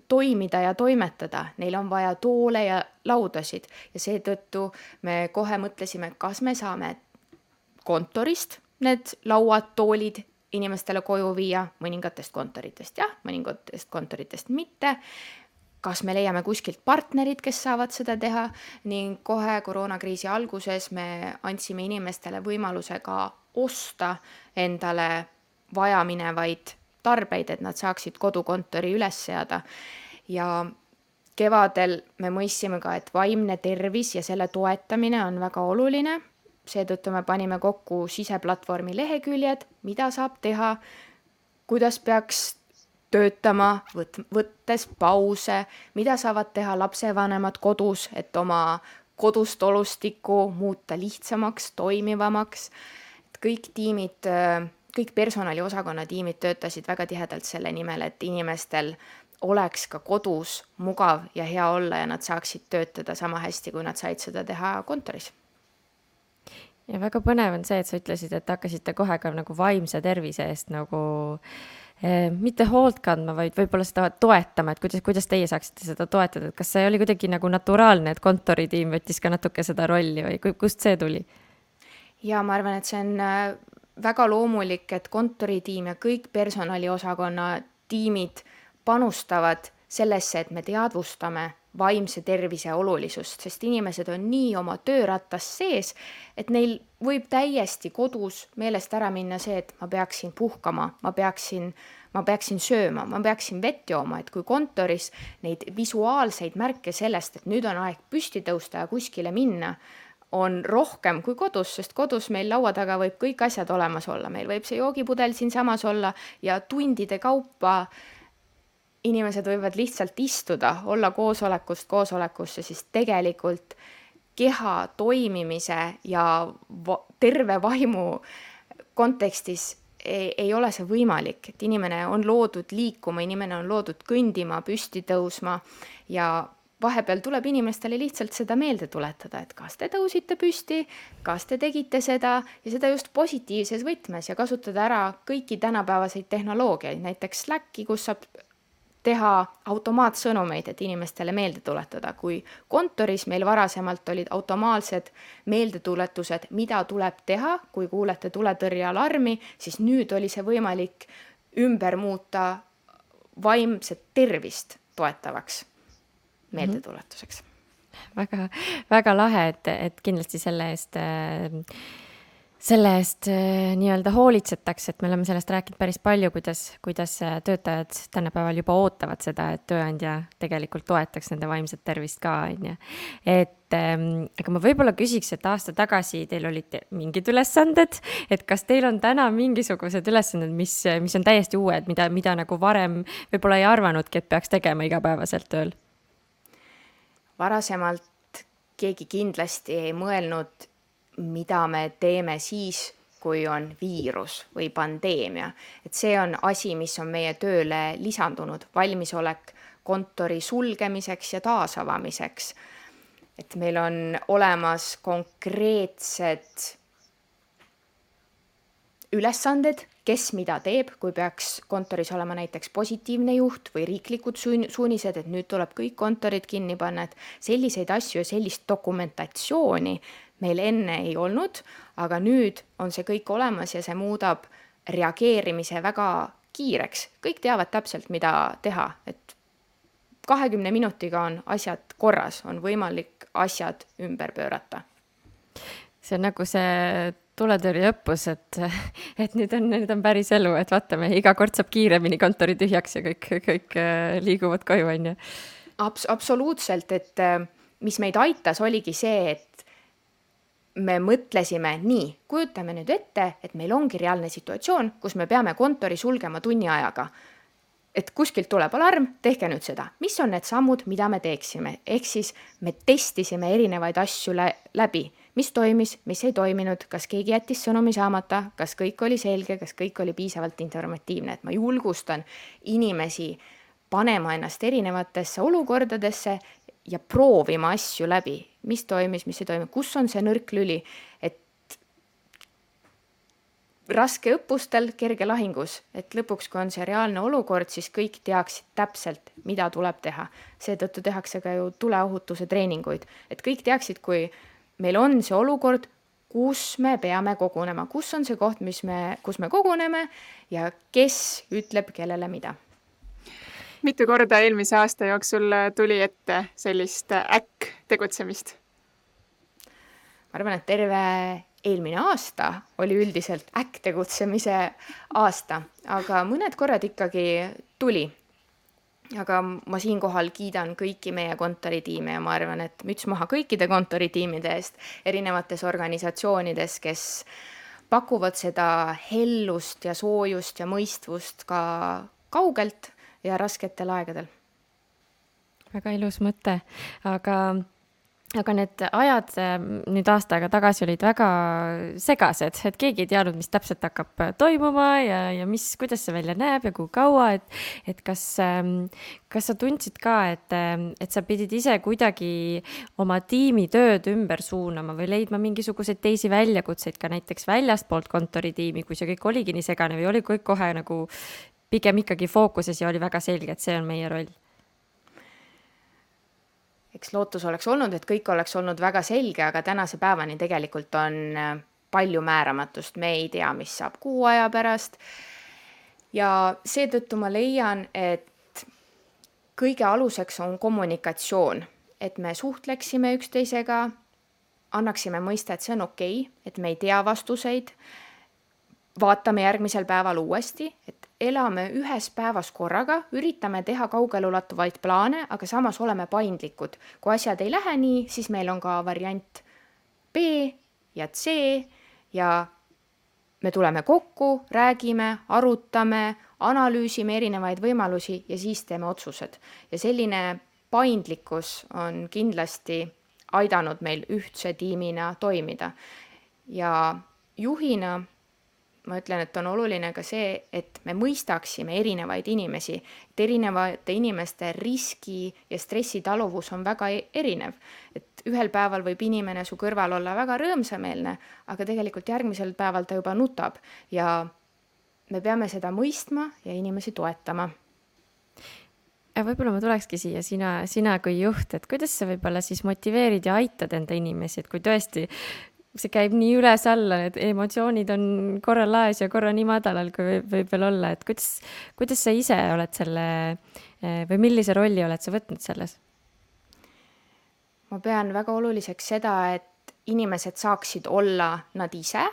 Speaker 3: toimida ja toimetada, neil on vaja toole ja laudasid. Ja seetõttu me kohe mõtlesime, kas me saame kontorist need lauad, toolid inimestele koju viia, mõningatest kontoritest jah, mõningatest kontoritest mitte. kas me leiame kuskilt partnerid, kes saavad seda teha? Ning kohe koroonakriisi alguses me andsime inimestele võimaluse ka osta endale vajaminevaid tarbeid, et nad saaksid kodukontori üles seada. ja kevadel me mõistsime ka, et vaimne tervis ja selle toetamine on väga oluline seetõttu me panime kokku siseplatvormi leheküljed, mida saab teha, kuidas peaks töötama, võt-, võttes pause, mida saavad teha lapsevanemad kodus, et oma kodust olustikku muuta lihtsamaks, toimivamaks. et kõik tiimid, kõik personaliosakonna tiimid töötasid väga tihedalt selle nimel, et inimestel oleks ka kodus mugav ja hea olla ja nad saaksid töötada sama hästi, kui nad said seda teha kontoris
Speaker 1: ja väga põnev on see, et sa ütlesid, et hakkasite kohe ka nagu vaimse tervise eest nagu eh, mitte hoolt kandma, vaid võib-olla seda toetama, et kuidas, kuidas teie saaksite seda toetada, et kas see oli kuidagi nagu naturaalne, et kontoritiim võttis ka natuke seda rolli või kust see tuli?
Speaker 3: ja ma arvan, et see on äh, väga loomulik, et kontoritiim ja kõik personaliosakonna tiimid panustavad sellesse, et me teadvustame vaimse tervise olulisust, sest inimesed on nii oma töörattas sees, et neil võib täiesti kodus meelest ära minna see, et ma peaksin puhkama, ma peaksin, ma peaksin sööma, ma peaksin vett jooma, et kui kontoris neid visuaalseid märke sellest, et nüüd on aeg püsti tõusta ja kuskile minna, on rohkem kui kodus, sest kodus meil laua taga võib kõik asjad olemas olla, meil võib see joogipudel siinsamas olla ja tundide kaupa inimesed võivad lihtsalt istuda, olla koosolekust koosolekusse, siis tegelikult keha toimimise ja va terve vaimu kontekstis ei, ei ole see võimalik, et inimene on loodud liikuma, inimene on loodud kõndima, püsti tõusma ja vahepeal tuleb inimestele lihtsalt seda meelde tuletada, et kas te tõusite püsti, kas te tegite seda ja seda just positiivses võtmes ja kasutada ära kõiki tänapäevaseid tehnoloogiaid, näiteks Slacki, kus saab teha automaatsõnumeid, et inimestele meelde tuletada, kui kontoris meil varasemalt olid automaatsed meeldetuletused, mida tuleb teha, kui kuulete tuletõrjealarmi, siis nüüd oli see võimalik ümber muuta vaimset tervist toetavaks meeldetuletuseks mm.
Speaker 1: -hmm. väga, väga lahe, et, et kindlasti selle eest äh, selle eest nii-öelda hoolitsetakse, et me oleme sellest rääkinud päris palju, kuidas, kuidas töötajad tänapäeval juba ootavad seda, et tööandja tegelikult toetaks nende vaimset tervist ka, on ju. et ähm, aga ma võib-olla küsiks, et aasta tagasi teil olid mingid ülesanded, et kas teil on täna mingisugused ülesanded, mis, mis on täiesti uued, mida, mida nagu varem võib-olla ei arvanudki, et peaks tegema igapäevaselt tööl?
Speaker 3: Varasemalt keegi kindlasti ei mõelnud mida me teeme siis, kui on viirus või pandeemia. et see on asi, mis on meie tööle lisandunud, valmisolek kontori sulgemiseks ja taasavamiseks. et meil on olemas konkreetsed ülesanded, kes mida teeb, kui peaks kontoris olema näiteks positiivne juht või riiklikud suunised, et nüüd tuleb kõik kontorid kinni panna, et selliseid asju ja sellist dokumentatsiooni meil enne ei olnud, aga nüüd on see kõik olemas ja see muudab reageerimise väga kiireks. kõik teavad täpselt, mida teha, et kahekümne minutiga on asjad korras, on võimalik asjad ümber pöörata.
Speaker 1: see on nagu see tuletõrjeõppus, et, <laughs> et nüüd on, nüüd on päris elu, et vaatame, iga kord saab kiiremini kontori tühjaks ja kõik, kõik äh, liiguvad koju, on ju.
Speaker 3: Abs-, absoluutselt, et äh, mis meid aitas, oligi see, et me mõtlesime nii, kujutame nüüd ette, et meil ongi reaalne situatsioon, kus me peame kontori sulgema tunni ajaga. et kuskilt tuleb alarm, tehke nüüd seda, mis on need sammud, mida me teeksime, ehk siis me testisime erinevaid asju lä läbi, mis toimis, mis ei toiminud, kas keegi jättis sõnumi saamata, kas kõik oli selge, kas kõik oli piisavalt informatiivne, et ma julgustan inimesi panema ennast erinevatesse olukordadesse ja proovima asju läbi, mis toimis, mis ei toimi, kus on see nõrk lüli, et raske õppustel, kerge lahingus, et lõpuks, kui on see reaalne olukord, siis kõik teaksid täpselt, mida tuleb teha. seetõttu tehakse ka ju tuleohutuse treeninguid, et kõik teaksid, kui meil on see olukord, kus me peame kogunema, kus on see koht, mis me, kus me koguneme ja kes ütleb kellele mida
Speaker 2: mitu korda eelmise aasta jooksul tuli ette sellist äkk tegutsemist?
Speaker 3: ma arvan, et terve eelmine aasta oli üldiselt äkk tegutsemise aasta, aga mõned korrad ikkagi tuli. Aga ma siinkohal kiidan kõiki meie kontoritiime ja ma arvan, et müts maha kõikide kontoritiimide eest erinevates organisatsioonides, kes pakuvad seda hellust ja soojust ja mõistvust ka kaugelt ja rasketel aegadel.
Speaker 1: väga ilus mõte, aga aga need ajad nüüd aasta aega tagasi olid väga segased, et keegi ei teadnud, mis täpselt hakkab toimuma ja, ja mis, kuidas see välja näeb ja kui kaua, et, et kas, kas sa tundsid ka, et, et sa pidid ise kuidagi oma tiimi tööd ümber suunama või leidma mingisuguseid teisi väljakutseid ka näiteks väljastpoolt kontoritiimi, kui see kõik oligi nii segane või oli kõik kohe nagu pigem ikkagi fookuses ja oli väga selge, et see on meie roll?
Speaker 3: Eks lootus oleks olnud, et kõik oleks olnud väga selge, aga tänase päevani tegelikult on äh, palju määramatust, me ei tea, mis saab kuu aja pärast. ja seetõttu ma leian, et kõige aluseks on kommunikatsioon, et me suhtleksime üksteisega, annaksime mõista, et see on okei okay,, et me ei tea vastuseid vaatame järgmisel päeval uuesti, et elame ühes päevas korraga, üritame teha kaugeleulatuvaid plaane, aga samas oleme paindlikud. kui asjad ei lähe nii, siis meil on ka variant B ja C ja me tuleme kokku, räägime, arutame, analüüsime erinevaid võimalusi ja siis teeme otsused. ja selline paindlikkus on kindlasti aidanud meil ühtse tiimina toimida. ja juhina ma ütlen, et on oluline ka see, et me mõistaksime erinevaid inimesi, et erinevate inimeste riski ja stressitaluvus on väga e-, erinev. et ühel päeval võib inimene su kõrval olla väga rõõmsameelne, aga tegelikult järgmisel päeval ta juba nutab. Ja me peame seda mõistma ja inimesi toetama.
Speaker 1: Võib-olla ma tulekski siia, sina, sina kui juht, et kuidas sa võib-olla siis motiveerid ja aitad enda inimesi, et kui tõesti see käib nii üles-alla, need emotsioonid on korra laes ja korra nii madalal, kui võib, võib veel olla, et kuidas, kuidas sa ise oled selle või millise rolli oled sa võtnud selles?
Speaker 3: ma pean väga oluliseks seda, et inimesed saaksid olla nad ise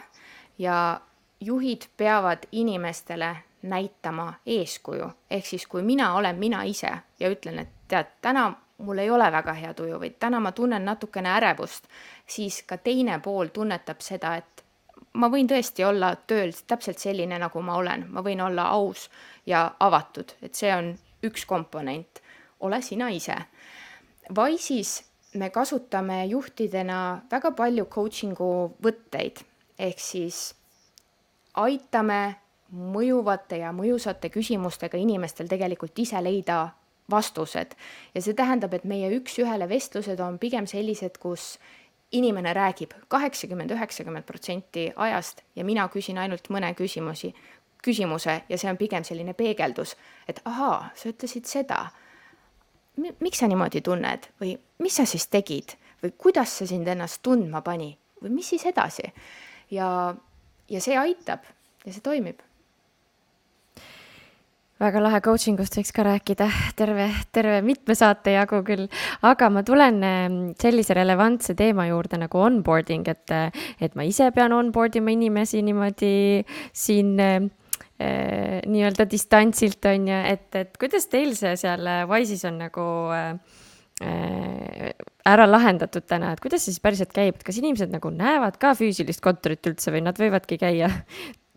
Speaker 3: ja juhid peavad inimestele näitama eeskuju, ehk siis kui mina olen mina ise ja ütlen, et tead, täna mul ei ole väga hea tuju või täna ma tunnen natukene ärevust, siis ka teine pool tunnetab seda, et ma võin tõesti olla tööl täpselt selline, nagu ma olen, ma võin olla aus ja avatud, et see on üks komponent. ole sina ise. Wise'is me kasutame juhtidena väga palju coaching'u võtteid, ehk siis aitame mõjuvate ja mõjusate küsimustega inimestel tegelikult ise leida vastused. Ja see tähendab, et meie üks-ühele vestlused on pigem sellised, kus inimene räägib kaheksakümmend, üheksakümmend protsenti ajast ja mina küsin ainult mõne küsimusi, küsimuse ja see on pigem selline peegeldus, et ahaa, sa ütlesid seda. miks sa niimoodi tunned? Või mis sa siis tegid? Või kuidas see sind ennast tundma pani? Või mis siis edasi? ja, ja see aitab ja see toimib
Speaker 1: väga lahe coaching ust võiks ka rääkida. Terve, terve mitme saate jagu küll, aga ma tulen ehm, sellise relevantse teema juurde nagu onboarding, et, et ma ise pean onboard ima inimesi niimoodi siin äh, nii-öelda distantsilt on ju, et, et kuidas teil see seal Wise'is on nagu äh, ära lahendatud täna, et kuidas see siis päriselt käib, et kas inimesed nagu näevad ka füüsilist kontorit üldse või nad võivadki käia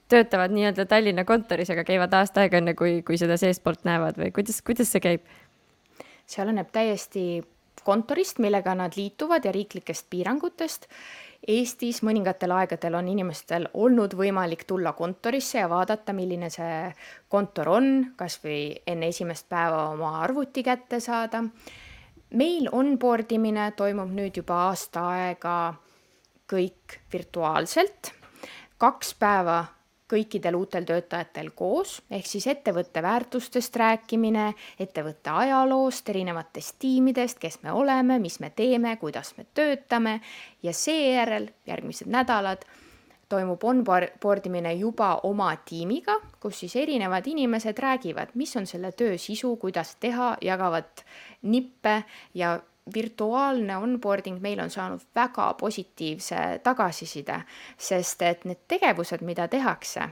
Speaker 1: töötavad nii-öelda Tallinna kontoris, aga käivad aasta aega enne, kui, kui seda seestpoolt näevad või kuidas, kuidas see käib?
Speaker 3: see oleneb täiesti kontorist, millega nad liituvad ja riiklikest piirangutest. Eestis mõningatel aegadel on inimestel olnud võimalik tulla kontorisse ja vaadata, milline see kontor on, kas või enne esimest päeva oma arvuti kätte saada. meil onboard imine toimub nüüd juba aasta aega kõik virtuaalselt. kaks päeva kõikidel uutel töötajatel koos, ehk siis ettevõtte väärtustest rääkimine, ettevõtte ajaloost, erinevatest tiimidest, kes me oleme, mis me teeme, kuidas me töötame. Ja seejärel järgmised nädalad toimub onboard imine juba oma tiimiga, kus siis erinevad inimesed räägivad, mis on selle töö sisu, kuidas teha, jagavad nippe ja virtuaalne onboarding meil on saanud väga positiivse tagasiside, sest et need tegevused, mida tehakse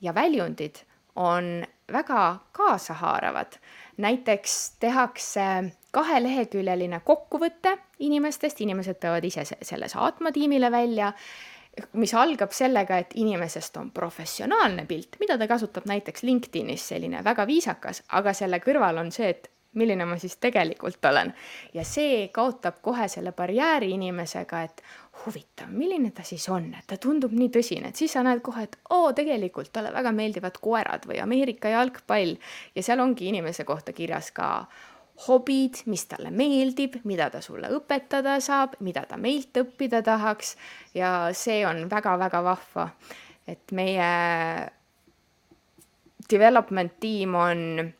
Speaker 3: ja väljundid on väga kaasahaaravad. näiteks tehakse kaheleheküljeline kokkuvõte inimestest, inimesed peavad ise selle saatma tiimile välja, mis algab sellega, et inimesest on professionaalne pilt, mida ta kasutab näiteks LinkedInis, selline väga viisakas, aga selle kõrval on see, et milline ma siis tegelikult olen. ja see kaotab kohe selle barjääri inimesega, et huvitav, milline ta siis on, et ta tundub nii tõsine, et siis sa näed kohe, et oo, tegelikult talle väga meeldivad koerad või Ameerika jalgpall. Ja seal ongi inimese kohta kirjas ka hobid, mis talle meeldib, mida ta sulle õpetada saab, mida ta meilt õppida tahaks. Ja see on väga-väga vahva, et meie development tiim on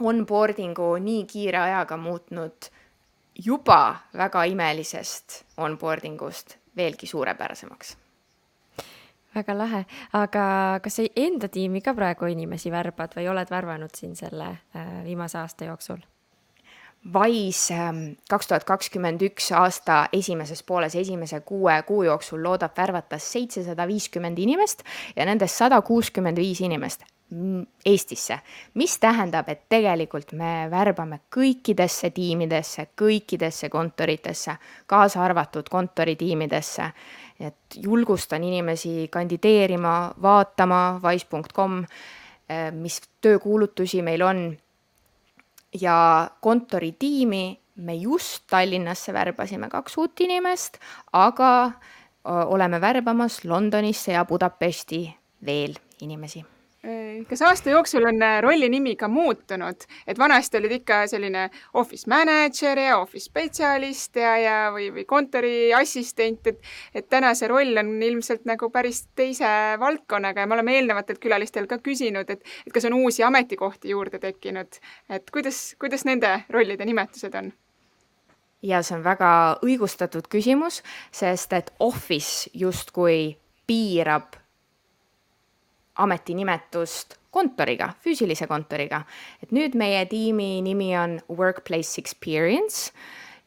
Speaker 3: onboarding'u nii kiire ajaga muutnud juba väga imelisest onboarding ust veelgi suurepärasemaks.
Speaker 1: väga lahe, aga kas sa enda tiimi ka praegu inimesi värbad või oled värvanud siin selle äh, viimase aasta jooksul?
Speaker 3: Wise kaks tuhat kakskümmend üks aasta esimeses pooles, esimese kuue kuu jooksul loodab värvata seitsesada viiskümmend inimest ja nendest sada kuuskümmend viis inimest Eestisse, mis tähendab, et tegelikult me värbame kõikidesse tiimidesse, kõikidesse kontoritesse, kaasa arvatud kontoritiimidesse. et julgustan inimesi kandideerima, vaatama wise.com, eh, mis töökuulutusi meil on. ja kontoritiimi me just Tallinnasse värbasime kaks uut inimest, aga oleme värbamas Londonisse ja Budapesti veel inimesi
Speaker 2: kas aasta jooksul on äh, rolli nimi ka muutunud, et vanasti olid ikka selline office manager ja office spetsialist ja, ja või, või kontoriassistent, et et täna see roll on ilmselt nagu päris teise valdkonnaga ja me oleme eelnevatelt külalistelt ka küsinud, et et kas on uusi ametikohti juurde tekkinud, et kuidas, kuidas nende rollide nimetused on?
Speaker 3: ja see on väga õigustatud küsimus, sest et office justkui piirab ametinimetust kontoriga, füüsilise kontoriga. et nüüd meie tiimi nimi on Workplace Experience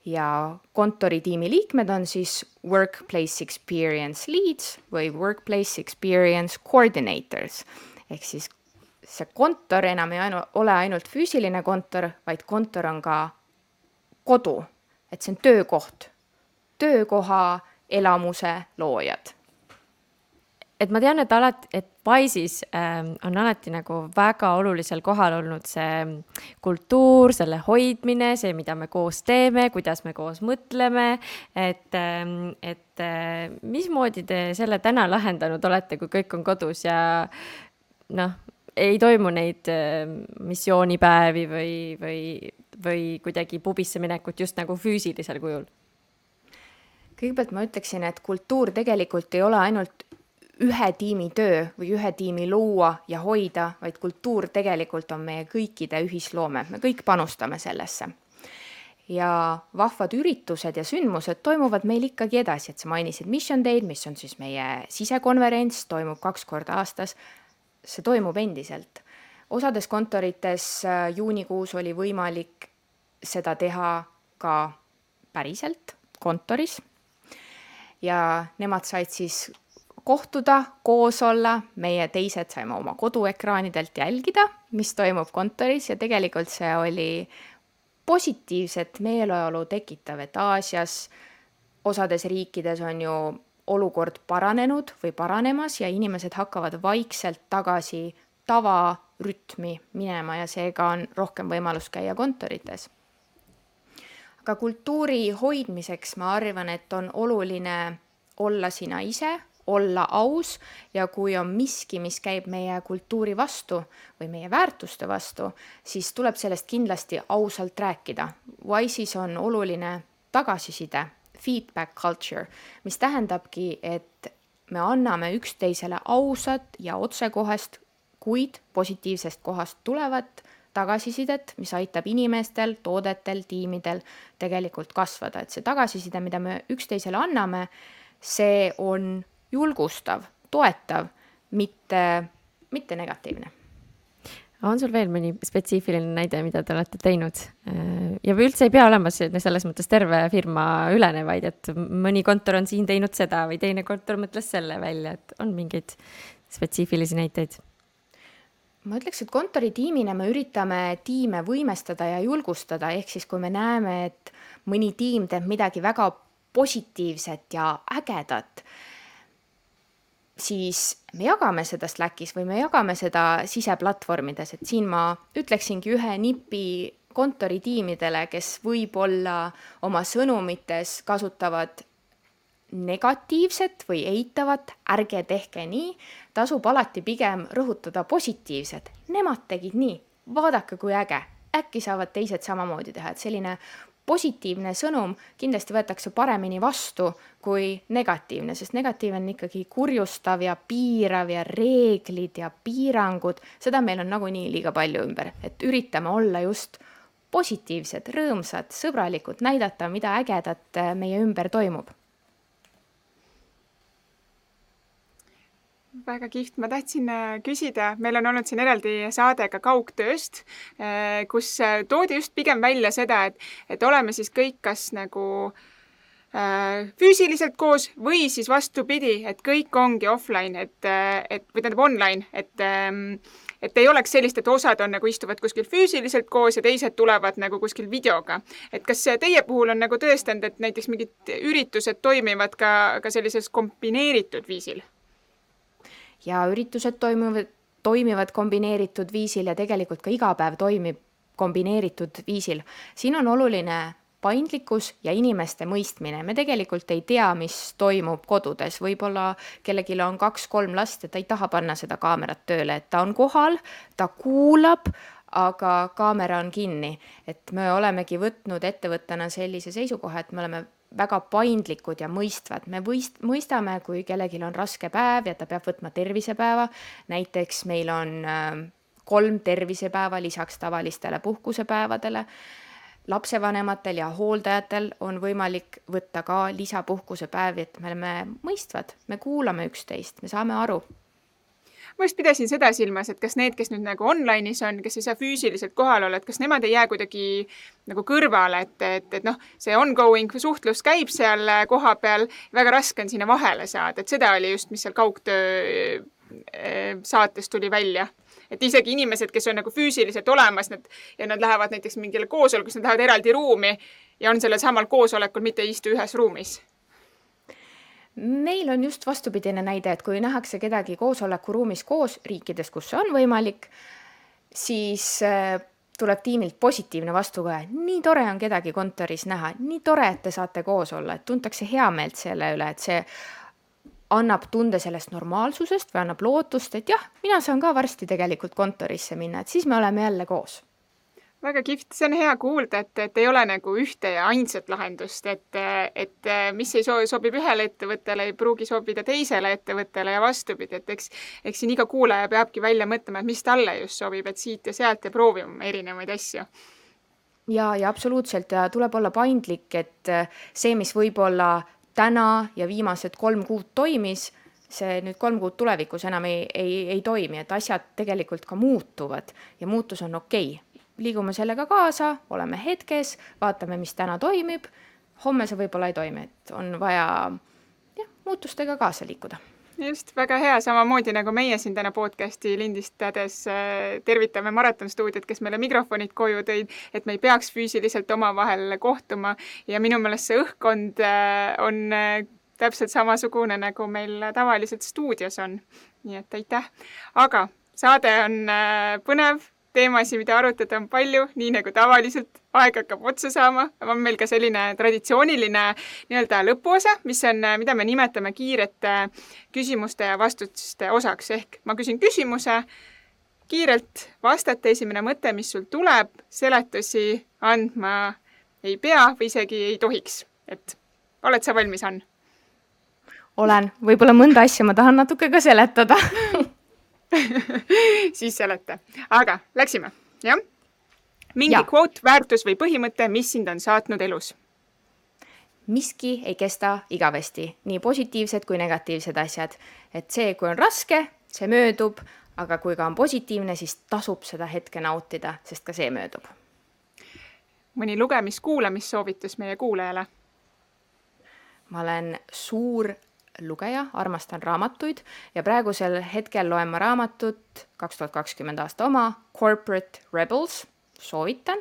Speaker 3: ja kontoritiimi liikmed on siis Workplace Experience Leads või Workplace Experience Coordinators. Ehk siis see kontor enam ei ainu, ole ainult füüsiline kontor, vaid kontor on ka kodu, et see on töökoht, töökoha elamuse loojad
Speaker 1: et ma tean, et alati, et Wise'is äh, on alati nagu väga olulisel kohal olnud see kultuur, selle hoidmine, see, mida me koos teeme, kuidas me koos mõtleme, et äh,, et äh, mismoodi te selle täna lahendanud olete, kui kõik on kodus ja noh, ei toimu neid äh, missioonipäevi või, või, või kuidagi pubisse minekut just nagu füüsilisel kujul?
Speaker 3: kõigepealt ma ütleksin, et kultuur tegelikult ei ole ainult ühe tiimi töö või ühe tiimi luua ja hoida, vaid kultuur tegelikult on meie kõikide ühisloome, me kõik panustame sellesse. ja vahvad üritused ja sündmused toimuvad meil ikkagi edasi, et sa mainisid Mission Day'd, mis on siis meie sisekonverents, toimub kaks korda aastas. see toimub endiselt. osades kontorites äh, juunikuus oli võimalik seda teha ka päriselt kontoris ja nemad said siis kohtuda, koos olla, meie teised saime oma koduekraanidelt jälgida, mis toimub kontoris ja tegelikult see oli positiivset meeleolu tekitav, et Aasias osades riikides on ju olukord paranenud või paranemas ja inimesed hakkavad vaikselt tagasi tavarütmi minema ja seega on rohkem võimalust käia kontorites. aga kultuuri hoidmiseks ma arvan, et on oluline olla sina ise, olla aus ja kui on miski, mis käib meie kultuuri vastu või meie väärtuste vastu, siis tuleb sellest kindlasti ausalt rääkida. Wise'is on oluline tagasiside, feedback culture, mis tähendabki, et me anname üksteisele ausat ja otsekohest, kuid positiivsest kohast tulevat tagasisidet, mis aitab inimestel, toodetel, tiimidel tegelikult kasvada, et see tagasiside, mida me üksteisele anname, see on julgustav, toetav, mitte, mitte negatiivne
Speaker 1: on sul veel mõni spetsiifiline näide, mida te olete teinud? ja või üldse ei pea olema selles mõttes terve firma ülene, vaid et mõni kontor on siin teinud seda või teine kontor mõtles selle välja, et on mingeid spetsiifilisi näiteid?
Speaker 3: ma ütleks, et kontoritiimina me üritame tiime võimestada ja julgustada, ehk siis kui me näeme, et mõni tiim teeb midagi väga positiivset ja ägedat siis me jagame seda Slackis või me jagame seda siseplatvormides, et siin ma ütleksingi ühe nipi kontoritiimidele, kes võib-olla oma sõnumites kasutavad negatiivset või eitavat, ärge tehke nii, tasub alati pigem rõhutada positiivset, nemad tegid nii, vaadake, kui äge, äkki saavad teised samamoodi teha, et selline positiivne sõnum kindlasti võetakse paremini vastu kui negatiivne, sest negatiivne on ikkagi kurjustav ja piirav ja reeglid ja piirangud, seda meil on nagunii liiga palju ümber, et üritame olla just positiivsed, rõõmsad, sõbralikud, näidata, mida ägedat meie ümber toimub
Speaker 2: väga kihvt, ma tahtsin äh, küsida, meil on olnud siin eraldi saade ka kaugtööst, äh, kus äh, toodi just pigem välja seda, et, et oleme siis kõik kas nagu füüsiliselt koos või siis vastupidi, et kõik ongi offline, et, et või tähendab online, et ähm, et ei oleks sellist, et osad on nagu istuvad kuskil füüsiliselt koos ja teised tulevad nagu kuskil videoga. et kas teie puhul on nagu tõestanud, et näiteks mingid üritused toimivad ka, ka sellises kombineeritud viisil?
Speaker 3: Ja üritused toimuvad, toimivad kombineeritud viisil ja tegelikult ka iga päev toimib kombineeritud viisil. siin on oluline paindlikkus ja inimeste mõistmine, me tegelikult ei tea, mis toimub kodudes, võib-olla kellelgi on kaks-kolm last ja ta ei taha panna seda kaamerat tööle, et ta on kohal, ta kuulab, aga kaamera on kinni, et me olemegi võtnud ettevõttena sellise seisukoha, et me oleme väga paindlikud ja mõistvad, me võist-, mõistame, kui kellelgi on raske päev ja ta peab võtma tervisepäeva, näiteks meil on äh, kolm tervisepäeva lisaks tavalistele puhkusepäevadele. Lapsevanematel ja hooldajatel on võimalik võtta ka lisapuhkusepäevi, et me oleme mõistvad, me kuulame üksteist, me saame aru
Speaker 2: ma just pidasin seda silmas, et kas need, kes nüüd nagu online'is on, kes ei saa füüsiliselt kohal olla, et kas nemad ei jää kuidagi nagu kõrvale, et, et, et noh, see ongoing suhtlus käib seal kohapeal, väga raske on sinna vahele saada, et seda oli just, mis seal kaugtöö eh, saates tuli välja. Et isegi inimesed, kes on nagu füüsiliselt olemas, need ja nad lähevad näiteks mingile koosolekusse, nad lähevad eraldi ruumi ja on sellel samal koosolekul, mitte ei istu ühes ruumis
Speaker 3: meil on just vastupidine näide, et kui nähakse kedagi koosolekuruumis koos riikides, kus see on võimalik, siis äh, tuleb tiimilt positiivne vastukaja. nii tore on kedagi kontoris näha, nii tore, et te saate koos olla, et tuntakse heameelt selle üle, et see annab tunde sellest normaalsusest või annab lootust, et jah, mina saan ka varsti tegelikult kontorisse minna, et siis me oleme jälle koos.
Speaker 2: Väga kihvt, see on hea kuulda, et, et ei ole nagu ühte ja ainsat lahendust, et, et mis ei so sobib ühele ettevõttele, ei pruugi sobida teisele ettevõttele ja vastupidi, et eks, eks siin iga kuulaja peabki välja mõtlema, et mis talle just sobib, et siit ja sealt ja proovima erinevaid asju.
Speaker 3: Ja, ja absoluutselt. Ja tuleb olla paindlik, et see, mis võib-olla täna ja viimased kolm kuud toimis, see nüüd kolm kuud tulevikus enam ei, ei, ei toimi, et asjad tegelikult ka muutuvad ja muutus on okei. okay.. Liigume sellega kaasa, oleme hetkes, vaatame, mis täna toimib, homme see võib-olla ei toimi, et on vaja jah, muutustega kaasa liikuda.
Speaker 2: Just, väga hea, samamoodi nagu meie siin täna podcasti lindistades äh, tervitame Maraton stuudiot, kes meile mikrofonid koju tõid, et me ei peaks füüsiliselt omavahel kohtuma. Ja minu meelest see õhkkond äh, on äh, täpselt samasugune, nagu meil tavaliselt stuudios on. nii et aitäh, aga saade on põnev teemasid, mida arutada on palju, nii nagu tavaliselt, aeg hakkab otsa saama, on meil ka selline traditsiooniline nii-öelda lõpuosa, mis on, mida me nimetame kiirete küsimuste ja vastuste osaks, ehk ma küsin küsimuse, kiirelt vastata, esimene mõte, mis sul tuleb, seletusi andma ei pea või isegi ei tohiks, et oled sa valmis, Ann?
Speaker 3: olen, võib-olla mõnda asja ma tahan natuke ka seletada <laughs> <laughs>
Speaker 2: siis seleta. aga läksime, jah? mingi kvoot, väärtus või põhimõte, mis sind on saatnud elus?
Speaker 3: miski ei kesta igavesti, nii positiivsed kui negatiivsed asjad. et see, kui on raske, see möödub, aga kui ka on positiivne, siis tasub seda hetke nautida, sest ka see möödub.
Speaker 2: mõni lugemis-kuulamissoovitus meie kuulajale?
Speaker 3: ma olen suur lugeja, armastan raamatuid ja praegusel hetkel loen ma raamatut, kaks tuhat kakskümmend aasta oma, Corporate Rebels, soovitan,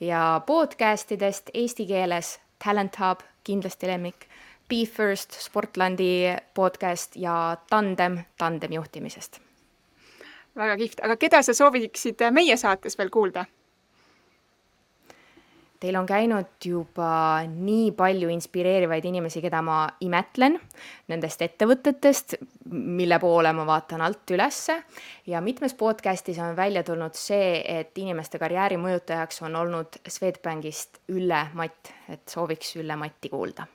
Speaker 3: ja podcast idest eesti keeles Talent Hub, kindlasti lemmik, Be First, Sportlandi podcast ja Tandem, tandem juhtimisest.
Speaker 2: väga kihvt, aga keda sa sooviksid meie saates veel kuulda?
Speaker 3: Teil on käinud juba nii palju inspireerivaid inimesi, keda ma imetlen nendest ettevõtetest, mille poole ma vaatan alt ülesse ja mitmes podcastis on välja tulnud see, et inimeste karjääri mõjutajaks on olnud Swedbankist Ülle Matt, et sooviks Ülle Matti kuulda.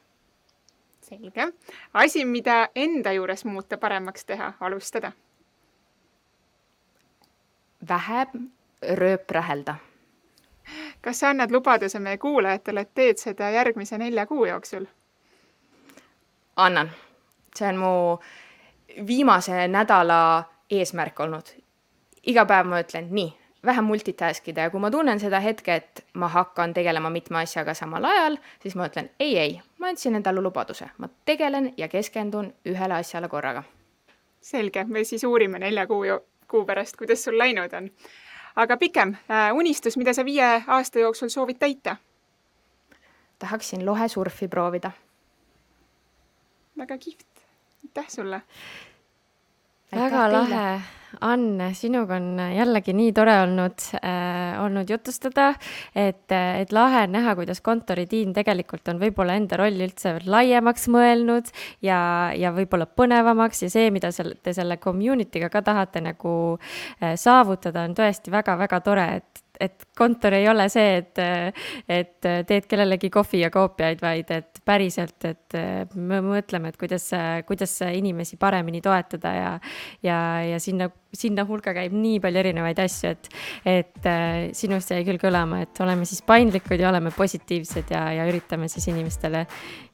Speaker 2: selge. asi, mida enda juures muuta, paremaks teha, alustada?
Speaker 3: vähem rööprähelda
Speaker 2: kas sa annad lubaduse meie kuulajatele, et teed seda järgmise nelja kuu jooksul?
Speaker 3: annan. see on mu viimase nädala eesmärk olnud. iga päev ma ütlen nii, vähem multitask ida ja kui ma tunnen seda hetke, et ma hakkan tegelema mitme asjaga samal ajal, siis ma ütlen ei, ei, ma andsin endale lubaduse, ma tegelen ja keskendun ühele asjale korraga.
Speaker 2: selge, me siis uurime nelja kuu, kuu pärast, kuidas sul läinud on. Aga pikem äh, unistus, mida sa viie aasta jooksul soovid täita?
Speaker 3: tahaksin lohesurfi proovida.
Speaker 2: väga kihvt, aitäh sulle
Speaker 1: väga lahe, Ann, sinuga on jällegi nii tore olnud äh,, olnud jutustada, et, et lahe on näha, kuidas kontoritiim tegelikult on võib-olla enda rolli üldse laiemaks mõelnud ja, ja võib-olla põnevamaks ja see, mida seal, te selle community'ga ka tahate nagu äh, saavutada, on tõesti väga-väga tore, et et kontor ei ole see, et, et teed kellelegi kohvi ja koopiaid, vaid et päriselt, et me mõtleme, et kuidas, kuidas inimesi paremini toetada ja, ja, ja sinna, sinna hulka käib nii palju erinevaid asju, et, et sinust jäi küll kõlama, et oleme siis paindlikud ja oleme positiivsed ja, ja üritame siis inimestele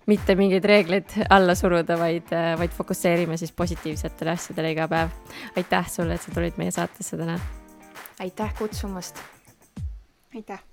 Speaker 1: mitte mingeid reegleid alla suruda, vaid, vaid fokusseerime siis positiivsetele asjadele iga päev. aitäh sulle, et sa tulid meie saatesse täna.
Speaker 3: aitäh kutsumast
Speaker 2: aitäh!